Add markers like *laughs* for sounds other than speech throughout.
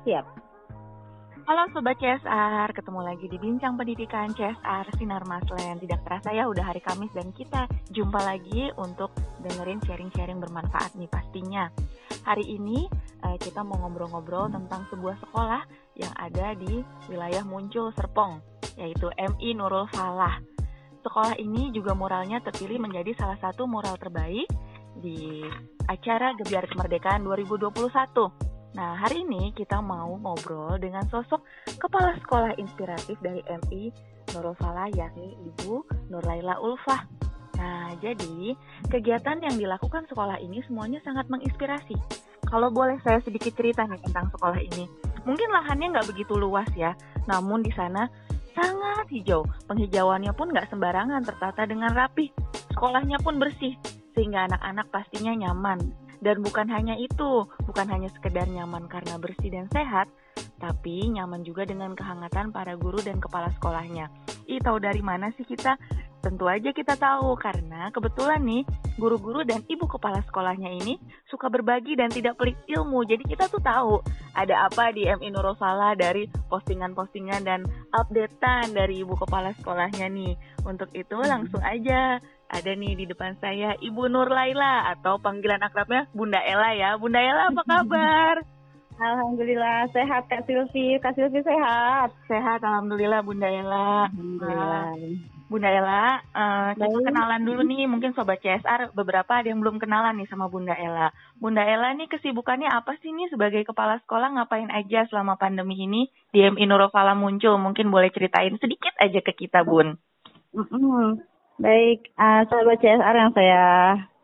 Siap. Halo Sobat CSR, ketemu lagi di Bincang Pendidikan CSR Sinar Maslen. Tidak terasa ya udah hari Kamis dan kita jumpa lagi untuk dengerin sharing-sharing bermanfaat nih pastinya. Hari ini eh, kita mau ngobrol-ngobrol tentang sebuah sekolah yang ada di wilayah Muncul Serpong, yaitu MI Nurul Falah. Sekolah ini juga moralnya terpilih menjadi salah satu moral terbaik di acara Gebiar Kemerdekaan 2021 Nah, hari ini kita mau ngobrol dengan sosok kepala sekolah inspiratif dari MI Nurul Falah yakni Ibu Nurlaila Ulfah. Nah, jadi kegiatan yang dilakukan sekolah ini semuanya sangat menginspirasi. Kalau boleh saya sedikit cerita nih tentang sekolah ini. Mungkin lahannya nggak begitu luas ya, namun di sana sangat hijau. Penghijauannya pun nggak sembarangan, tertata dengan rapi. Sekolahnya pun bersih, sehingga anak-anak pastinya nyaman. Dan bukan hanya itu, bukan hanya sekedar nyaman karena bersih dan sehat, tapi nyaman juga dengan kehangatan para guru dan kepala sekolahnya. Ih, tahu dari mana sih kita? Tentu aja kita tahu karena kebetulan nih guru-guru dan ibu kepala sekolahnya ini suka berbagi dan tidak pelit ilmu. Jadi kita tuh tahu ada apa di MI Nurul dari postingan-postingan dan updatean dari ibu kepala sekolahnya nih. Untuk itu langsung aja ada nih di depan saya Ibu Nur Laila atau panggilan akrabnya Bunda Ella ya. Bunda Ella apa kabar? *laughs* Alhamdulillah sehat Kak Silvi. Kak Silvi sehat. Sehat alhamdulillah Bunda Ella. Alhamdulillah. Bunda Ella, uh, kita kenalan dulu nih, mungkin Sobat CSR beberapa ada yang belum kenalan nih sama Bunda Ella. Bunda Ella nih kesibukannya apa sih nih sebagai kepala sekolah ngapain aja selama pandemi ini di MI Nurofala muncul? Mungkin boleh ceritain sedikit aja ke kita Bun. Mm -hmm. Baik, uh, sahabat CSR yang saya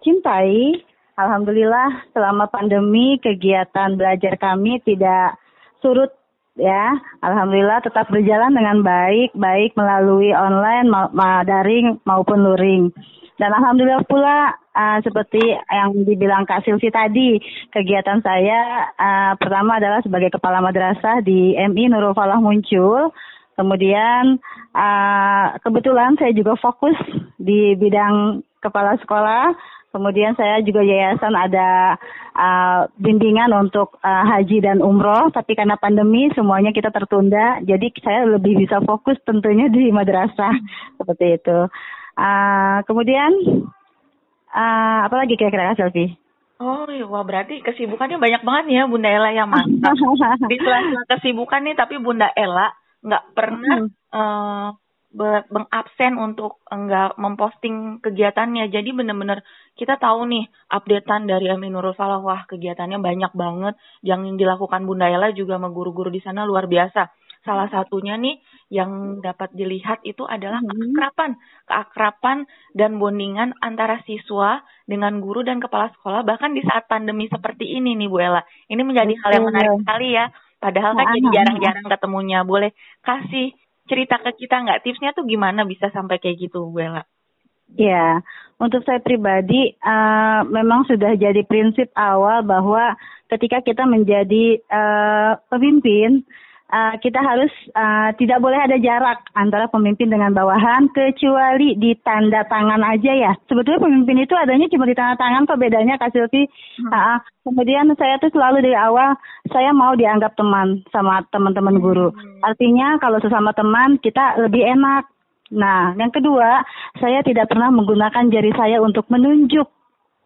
cintai, Alhamdulillah selama pandemi kegiatan belajar kami tidak surut ya. Alhamdulillah tetap berjalan dengan baik, baik melalui online, ma ma daring maupun luring. Dan alhamdulillah pula uh, seperti yang dibilang Kak Silvi tadi, kegiatan saya uh, pertama adalah sebagai kepala madrasah di MI Nurul Falah muncul Kemudian uh, kebetulan saya juga fokus di bidang kepala sekolah. Kemudian saya juga yayasan ada uh, bimbingan untuk uh, haji dan umroh, tapi karena pandemi semuanya kita tertunda, jadi saya lebih bisa fokus tentunya di madrasah seperti itu. Uh, kemudian uh, apa lagi kira-kira Selfie? Oh, iya, wah berarti kesibukannya banyak banget ya Bunda Ella yang mantap. Di sela-sela kesibukan nih, tapi Bunda Ella nggak pernah uh, mengabsen untuk enggak memposting kegiatannya. Jadi bener-bener kita tahu nih updatean dari Aminurul Falah. Wah kegiatannya banyak banget. Yang dilakukan Bunda Ella juga sama guru-guru di sana luar biasa. Salah satunya nih yang dapat dilihat itu adalah keakrapan. Keakrapan dan bondingan antara siswa dengan guru dan kepala sekolah. Bahkan di saat pandemi seperti ini nih Bu Ella. Ini menjadi hal yang menarik sekali ya Padahal kan jadi jarang-jarang ketemunya. Boleh kasih cerita ke kita nggak tipsnya tuh gimana bisa sampai kayak gitu, Bu Ella? Ya, untuk saya pribadi uh, memang sudah jadi prinsip awal bahwa ketika kita menjadi uh, pemimpin, uh, kita harus uh, tidak boleh ada jarak antara pemimpin dengan bawahan kecuali di tanda tangan aja ya. Sebetulnya pemimpin itu adanya cuma di tanda tangan kok bedanya Kak Silvi. Hmm. Uh, kemudian saya tuh selalu dari awal saya mau dianggap teman sama teman-teman guru. Hmm. Artinya kalau sesama teman kita lebih enak. Nah, yang kedua, saya tidak pernah menggunakan jari saya untuk menunjuk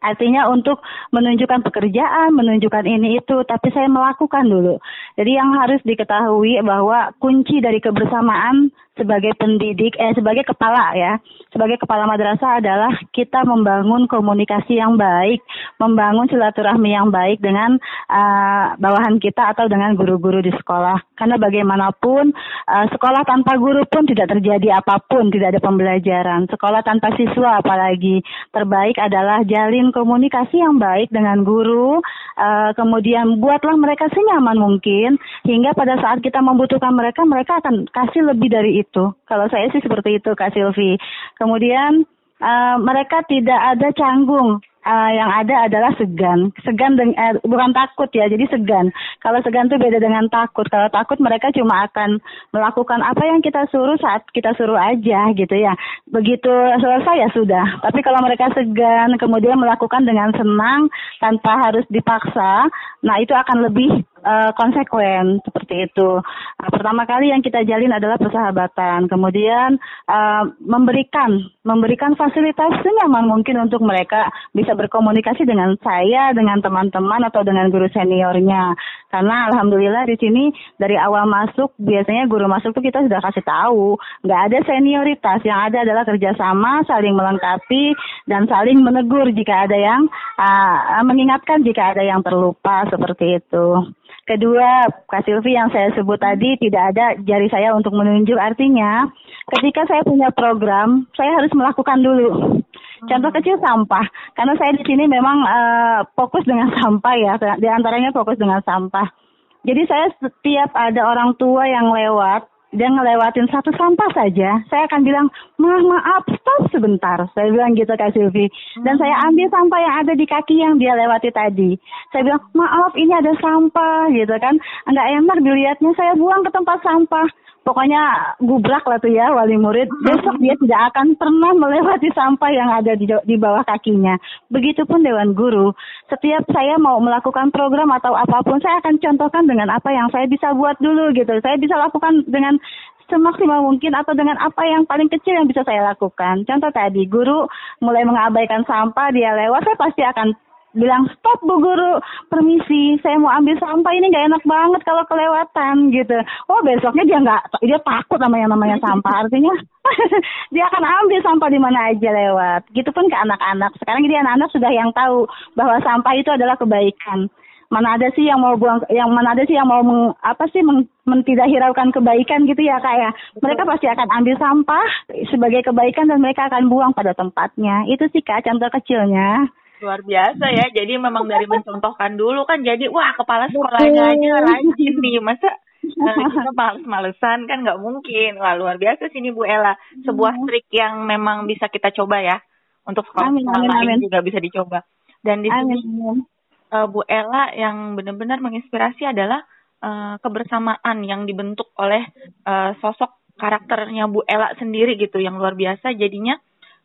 Artinya untuk menunjukkan pekerjaan, menunjukkan ini itu, tapi saya melakukan dulu. Jadi yang harus diketahui bahwa kunci dari kebersamaan sebagai pendidik, eh sebagai kepala ya, sebagai kepala madrasah adalah kita membangun komunikasi yang baik, membangun silaturahmi yang baik dengan uh, bawahan kita atau dengan guru-guru di sekolah. Karena bagaimanapun uh, sekolah tanpa guru pun tidak terjadi apa pun, tidak ada pembelajaran. Sekolah tanpa siswa apalagi terbaik adalah jalin komunikasi yang baik dengan guru, uh, kemudian buatlah mereka senyaman mungkin hingga pada saat kita membutuhkan mereka, mereka akan kasih lebih dari itu. Kalau saya sih seperti itu Kak Silvi. Kemudian uh, mereka tidak ada canggung. Uh, yang ada adalah segan, segan dengan eh, bukan takut ya, jadi segan. Kalau segan itu beda dengan takut. Kalau takut mereka cuma akan melakukan apa yang kita suruh saat kita suruh aja gitu ya. Begitu selesai ya sudah. Tapi kalau mereka segan, kemudian melakukan dengan senang tanpa harus dipaksa, nah itu akan lebih uh, konsekuen seperti itu. Uh, pertama kali yang kita jalin adalah persahabatan, kemudian uh, memberikan memberikan fasilitas senyaman mungkin untuk mereka bisa berkomunikasi dengan saya, dengan teman-teman atau dengan guru seniornya. Karena alhamdulillah di sini dari awal masuk biasanya guru masuk tuh kita sudah kasih tahu, nggak ada senioritas, yang ada adalah kerjasama, saling melengkapi dan saling menegur jika ada yang uh, mengingatkan jika ada yang terlupa seperti itu. Kedua, Kak Silvi yang saya sebut tadi tidak ada jari saya untuk menunjuk artinya ketika saya punya program, saya harus melakukan dulu. Contoh kecil sampah, karena saya di sini memang uh, fokus dengan *laughs* sampah ya, di antaranya fokus dengan sampah. Jadi saya setiap ada orang tua yang lewat, dia ngelewatin satu sampah saja, saya akan bilang, maaf maaf, stop sebentar. Saya bilang gitu Kak Silvi. Dan saya hmm. ambil sampah yang ada di kaki yang dia lewati tadi. Saya bilang, maaf ini ada sampah gitu kan. Enggak enak dilihatnya, saya buang ke tempat sampah pokoknya gubrak lah tuh ya wali murid. Besok dia tidak akan pernah melewati sampah yang ada di, di bawah kakinya. Begitupun Dewan Guru. Setiap saya mau melakukan program atau apa pun, saya akan contohkan dengan apa yang saya bisa buat dulu gitu. Saya bisa lakukan dengan semaksimal mungkin atau dengan apa yang paling kecil yang bisa saya lakukan. Contoh tadi, guru mulai mengabaikan sampah, dia lewat, saya pasti akan bilang stop bu guru. Permisi saya mau ambil sampah. Ini nggak enak banget kalau kelewatan gitu. Oh besoknya dia nggak dia takut sama yang namanya sampah. Artinya *laughs* dia akan ambil sampah di mana aja lewat. Gitu pun ke anak-anak. Sekarang jadi anak-anak sudah yang tahu bahwa sampah itu adalah kebaikan. Mana ada sih yang mau buang yang mana ada sih yang mau meng, apa sih meng, men, tidak hiraukan kebaikan gitu ya kak ya? Mereka pasti akan ambil sampah sebagai kebaikan dan mereka akan buang pada tempatnya. Itu sih kak contoh kecilnya luar biasa ya. Jadi memang dari mencontohkan dulu kan jadi wah kepala sekolahnya aja rajin nih. Masa uh, kita males-malesan kan nggak mungkin. Wah luar biasa sini Bu Ella. Sebuah hmm. trik yang memang bisa kita coba ya. Untuk sekolah lain juga bisa dicoba. Dan di sini uh, Bu Ella yang benar-benar menginspirasi adalah uh, kebersamaan yang dibentuk oleh uh, sosok karakternya Bu Ella sendiri gitu yang luar biasa. Jadinya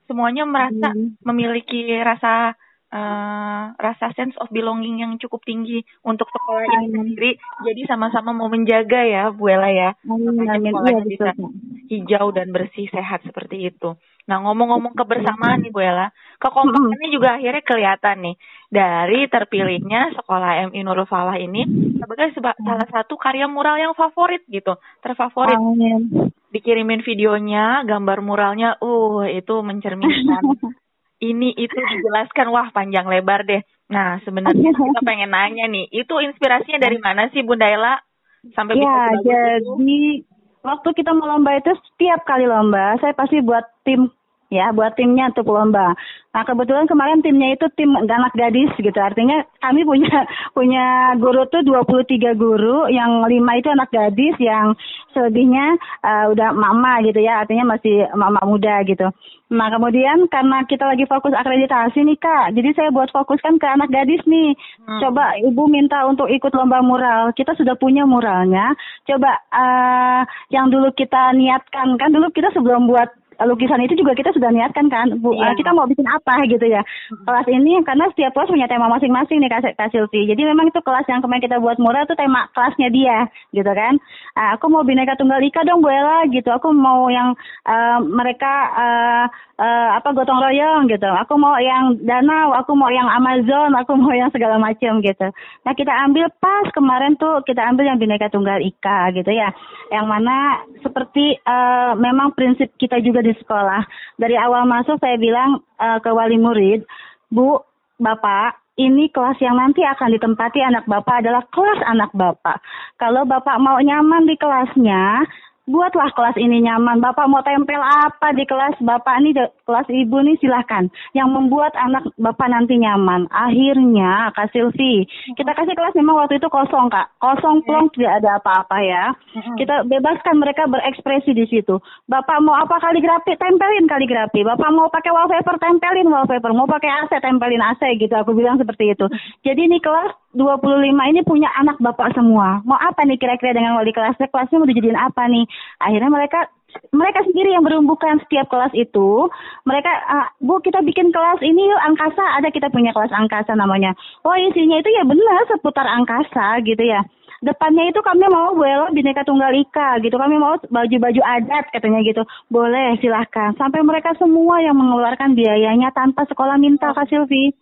semuanya merasa hmm. memiliki rasa uh, rasa sense of belonging yang cukup tinggi untuk sekolah ini sendiri. Jadi sama-sama mau menjaga ya, Bu Ella ya. Supaya sekolahnya iya, bisa hijau dan bersih sehat seperti itu. Nah, ngomong-ngomong kebersamaan nih Bu Ella, kekompakannya juga akhirnya kelihatan nih dari terpilihnya sekolah MI Nurul Falah ini sebagai seba salah satu karya mural yang favorit gitu, terfavorit. Amin. Dikirimin videonya, gambar muralnya, uh itu mencerminkan *laughs* ini itu dijelaskan wah panjang lebar deh. Nah sebenarnya *laughs* kita pengen nanya nih, itu inspirasinya dari mana sih Bunda Ella sampai ya, bisa jadi itu? waktu kita mau lomba itu setiap kali lomba saya pasti buat tim ya buat timnya untuk lomba. Nah kebetulan kemarin timnya itu tim anak gadis gitu. Artinya kami punya *laughs* punya guru tuh 23 guru, yang lima itu anak gadis, yang selebihnya uh, udah mama gitu ya. Artinya masih mama muda gitu. Nah kemudian karena kita lagi fokus akreditasi nih kak, jadi saya buat fokuskan ke anak gadis nih. Hmm. Coba ibu minta untuk ikut lomba mural. Kita sudah punya muralnya. Coba uh, yang dulu kita niatkan kan dulu kita sebelum buat lukisan itu juga kita sudah niatkan kan bu yeah. kita mau bikin apa gitu ya. Kelas ini karena setiap kelas punya tema masing-masing nih kak, kak Silvi. Jadi memang itu kelas yang kemarin kita buat murah itu tema kelasnya dia gitu kan. Uh, aku mau bineka tunggal ika dong Bu Ella gitu. Aku mau yang uh, mereka uh, uh, apa gotong royong gitu. Aku mau yang danau aku mau yang Amazon aku mau yang segala macam gitu. Nah kita ambil pas kemarin tuh kita ambil yang bineka tunggal ika gitu ya. Yang mana seperti uh, memang prinsip kita juga di sekolah. Dari awal masuk saya bilang uh, ke wali murid, Bu, Bapak, ini kelas yang nanti akan ditempati anak Bapak adalah kelas anak Bapak. Kalau Bapak mau nyaman di kelasnya, buatlah kelas ini nyaman. Bapak mau tempel apa di kelas Bapak ini, kelas Ibu nih silahkan. Yang membuat anak Bapak nanti nyaman. Akhirnya, Kak Silvi, kita kasih kelas memang waktu itu kosong, Kak. Kosong plong, tidak ada apa-apa ya. Kita bebaskan mereka berekspresi di situ. Bapak mau apa kaligrafi, tempelin kaligrafi. Bapak mau pakai wallpaper, tempelin wallpaper. Mau pakai AC, tempelin AC gitu. Aku bilang seperti itu. Jadi ini kelas 25 ini punya anak bapak semua. Mau apa nih kira-kira dengan wali kelasnya? Kelasnya mau dijadiin apa nih? Akhirnya mereka mereka sendiri yang berumbukan setiap kelas itu. Mereka, ah, Bu kita bikin kelas ini yuk angkasa. Ada kita punya kelas angkasa namanya. Oh isinya itu ya benar seputar angkasa gitu ya. depannya itu kami mau Bu Ella bineka tunggal ika gitu kami mau baju-baju adat katanya gitu boleh silahkan sampai mereka semua yang mengeluarkan biayanya tanpa sekolah minta Kak Silvi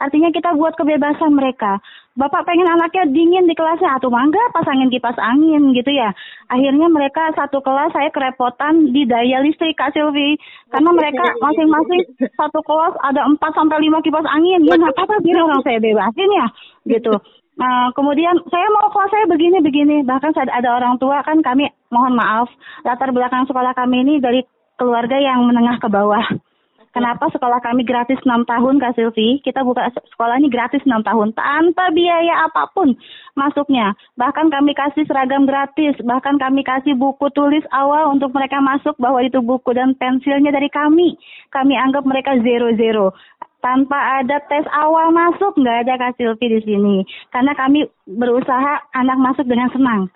Artinya kita buat kebebasan mereka. Bapak pengen anaknya dingin di kelasnya atau mangga pasangin kipas angin gitu ya. Akhirnya mereka satu kelas saya kerepotan di daya listrik Kak Silvi. Karena mereka *laughs* masing-masing satu kelas ada 4 sampai lima kipas angin. Ya nggak apa-apa biar orang saya bebasin ya gitu. Nah, kemudian saya mau kelas saya begini-begini. Bahkan saat ada orang tua kan kami mohon maaf latar belakang sekolah kami ini dari keluarga yang menengah ke bawah. Kenapa sekolah kami gratis 6 tahun Kak Silvi? Kita buka sekolah ini gratis 6 tahun tanpa biaya apa pun masuknya. Bahkan kami kasih seragam gratis, bahkan kami kasih buku tulis awal untuk mereka masuk bahwa itu buku dan pensilnya dari kami. Kami anggap mereka zero-zero tanpa ada tes awal masuk nggak ada Kak Silvi di sini karena kami berusaha anak masuk dengan senang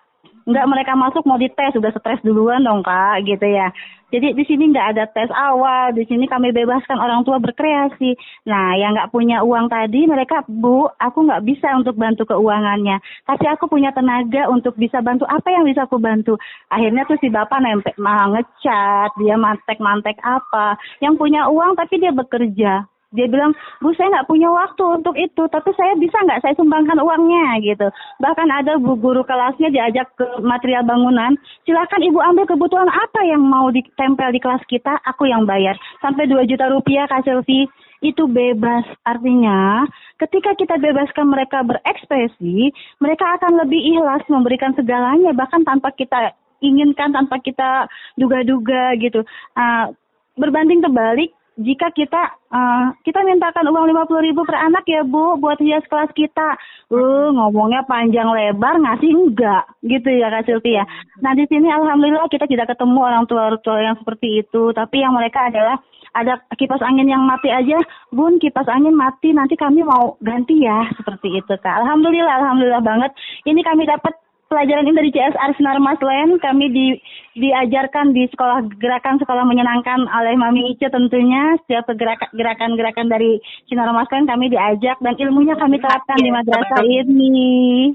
nggak mereka masuk mau dites sudah stres duluan dong kak gitu ya. Jadi di sini nggak ada tes awal di sini kami bebaskan orang tua berkreasi. Nah yang nggak punya uang tadi mereka bu aku nggak bisa untuk bantu keuangannya. Tapi aku punya tenaga untuk bisa bantu. Apa yang bisa aku bantu? Akhirnya tuh si bapak nempel ngecat dia mantek mantek apa. Yang punya uang tapi dia bekerja dia bilang bu saya nggak punya waktu untuk itu tapi saya bisa nggak saya sumbangkan uangnya? Gitu. Bahkan ada bu guru kelasnya diajak ke material bangunan silakan ibu ambil kebutuhan apa yang mau ditempel di kelas kita? Aku yang bayar. Sampai 2 juta rupiah kak Selvi itu bebas. Artinya ketika kita bebaskan mereka berekspresi mereka akan lebih ikhlas memberikan segalanya bahkan tanpa kita inginkan tanpa kita duga-duga gitu. Uh, berbanding terbalik jika kita uh, kita mintakan uang lima puluh ribu per anak ya bu buat hias kelas kita, uh ngomongnya panjang lebar ngasih enggak gitu ya kak Sylvia. Nah di sini alhamdulillah kita tidak ketemu orang tua orang tua yang seperti itu, tapi yang mereka adalah ada kipas angin yang mati aja, bun kipas angin mati nanti kami mau ganti ya seperti itu kak. Alhamdulillah alhamdulillah banget. Ini kami dapat pelajaran ini dari CSR Sinar Maslen kami di, diajarkan di sekolah gerakan sekolah menyenangkan oleh Mami Ice tentunya. Setiap gerakan-gerakan dari Sinar Maslen kami diajak dan ilmunya kami terapkan di madrasah ini.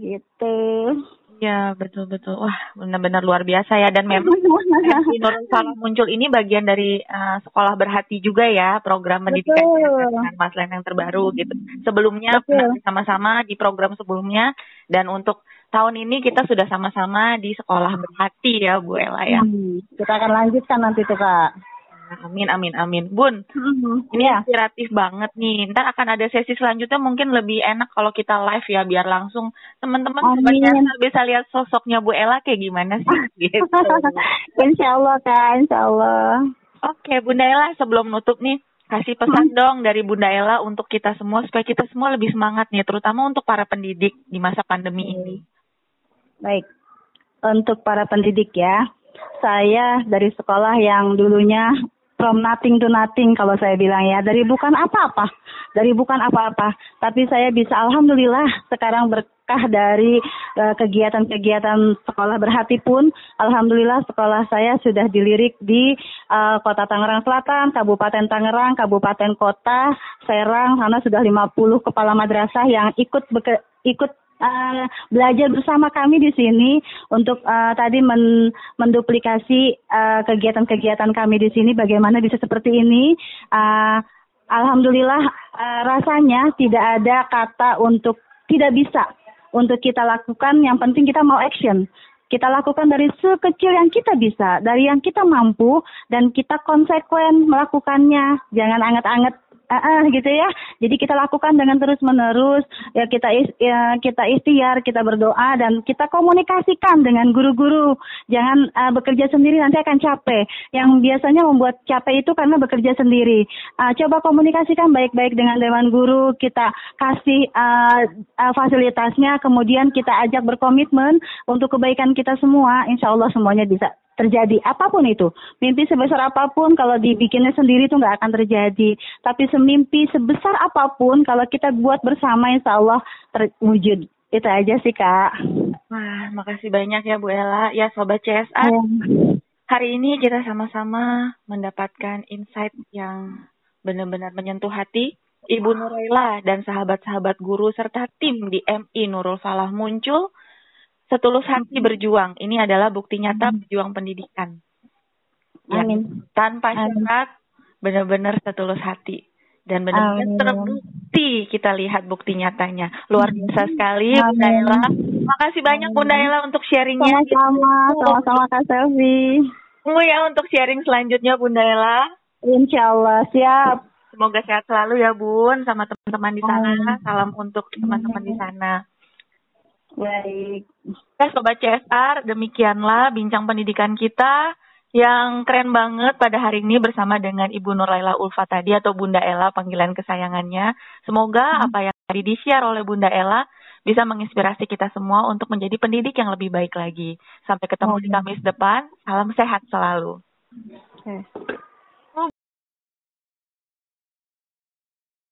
Gitu. Ya betul betul. Wah benar-benar luar biasa ya. Dan memang *laughs* Nurul muncul ini bagian dari uh, sekolah berhati juga ya program pendidikan dengan Mas Len yang terbaru gitu. Sebelumnya sama-sama di program sebelumnya. Dan untuk tahun ini kita sudah sama-sama di sekolah berhati ya Bu Ella ya. Hmm, kita akan lanjutkan nanti tuh Kak. Amin, amin, amin. Bun, hmm, ini ya. inspiratif banget nih. Ntar akan ada sesi selanjutnya mungkin lebih enak kalau kita live ya, biar langsung teman-teman bisa lihat sosoknya Bu Ella kayak gimana sih. *laughs* gitu. insya Allah Kak, insya Allah. Oke, Bunda Ella sebelum nutup nih, kasih pesan hmm. dong dari Bunda Ella untuk kita semua supaya kita semua lebih semangat nih, terutama untuk para pendidik di masa pandemi ini. Baik, untuk para pendidik ya, saya dari sekolah yang dulunya from nothing to nothing kalau saya bilang ya, dari bukan apa-apa, dari bukan apa-apa, tapi saya bisa alhamdulillah sekarang berkah dari uh, kegiatan-kegiatan sekolah berhati pun, alhamdulillah sekolah saya sudah dilirik di uh, Kota Tangerang Selatan, Kabupaten Tangerang, Kabupaten Kota, Serang, sana sudah 50 kepala madrasah yang ikut ikut uh, belajar bersama kami di sini untuk uh, tadi men menduplikasi uh, kegiatan-kegiatan kami di sini bagaimana bisa seperti ini. Uh, Alhamdulillah uh, rasanya tidak ada kata untuk tidak bisa untuk kita lakukan. Yang penting kita mau action kita lakukan dari sekecil yang kita bisa, dari yang kita mampu, dan kita konsekuen melakukannya. Jangan anget-anget uh, gitu ya. Jadi kita lakukan dengan terus menerus ya kita ya, kita ikhtiar, kita berdoa dan kita komunikasikan dengan guru-guru. Jangan uh, bekerja sendiri nanti akan capek. Yang biasanya membuat capek itu karena bekerja sendiri. Uh, coba komunikasikan baik-baik dengan dewan guru, kita kasih uh, uh, fasilitasnya, kemudian kita ajak berkomitmen untuk kebaikan kita semua. Insya Allah semuanya bisa terjadi. Apa pun itu. Mimpi sebesar apa pun kalau dibikinnya sendiri itu nggak akan terjadi. Tapi semimpi sebesar apa pun kalau kita buat bersama insya Allah terwujud. Itu aja sih kak. Wah makasih banyak ya Bu Ella. Ya sobat CSA ya. hari ini kita sama-sama mendapatkan insight yang benar-benar menyentuh hati Ibu Nuraila dan sahabat-sahabat guru serta tim di MI Nurul Salah muncul setulus hati berjuang. Ini adalah bukti nyata berjuang pendidikan. Ya, Amin. Tanpa Amin. syarat, benar-benar setulus hati. Dan benar-benar Amin. terbukti kita lihat bukti nyatanya. Luar biasa sekali Amin. Bunda Ella. Makasih banyak Bunda Ella untuk sharingnya. Sama-sama, sama-sama Kak Selvi. Tunggu ya untuk sharing selanjutnya Bunda Ella. Insya Allah, siap. Semoga sehat selalu ya Bun sama teman-teman di sana. Amin. Salam untuk teman-teman di sana. Baik. Ya Sobat CSR, demikianlah bincang pendidikan kita yang keren banget pada hari ini bersama dengan Ibu Nurlaila Ulfa tadi atau Bunda Ella panggilan kesayangannya. Semoga apa yang tadi di-share oleh Bunda Ella bisa menginspirasi kita semua untuk menjadi pendidik yang lebih baik lagi. Sampai ketemu di Amin. Kamis depan. Salam sehat selalu. Oke.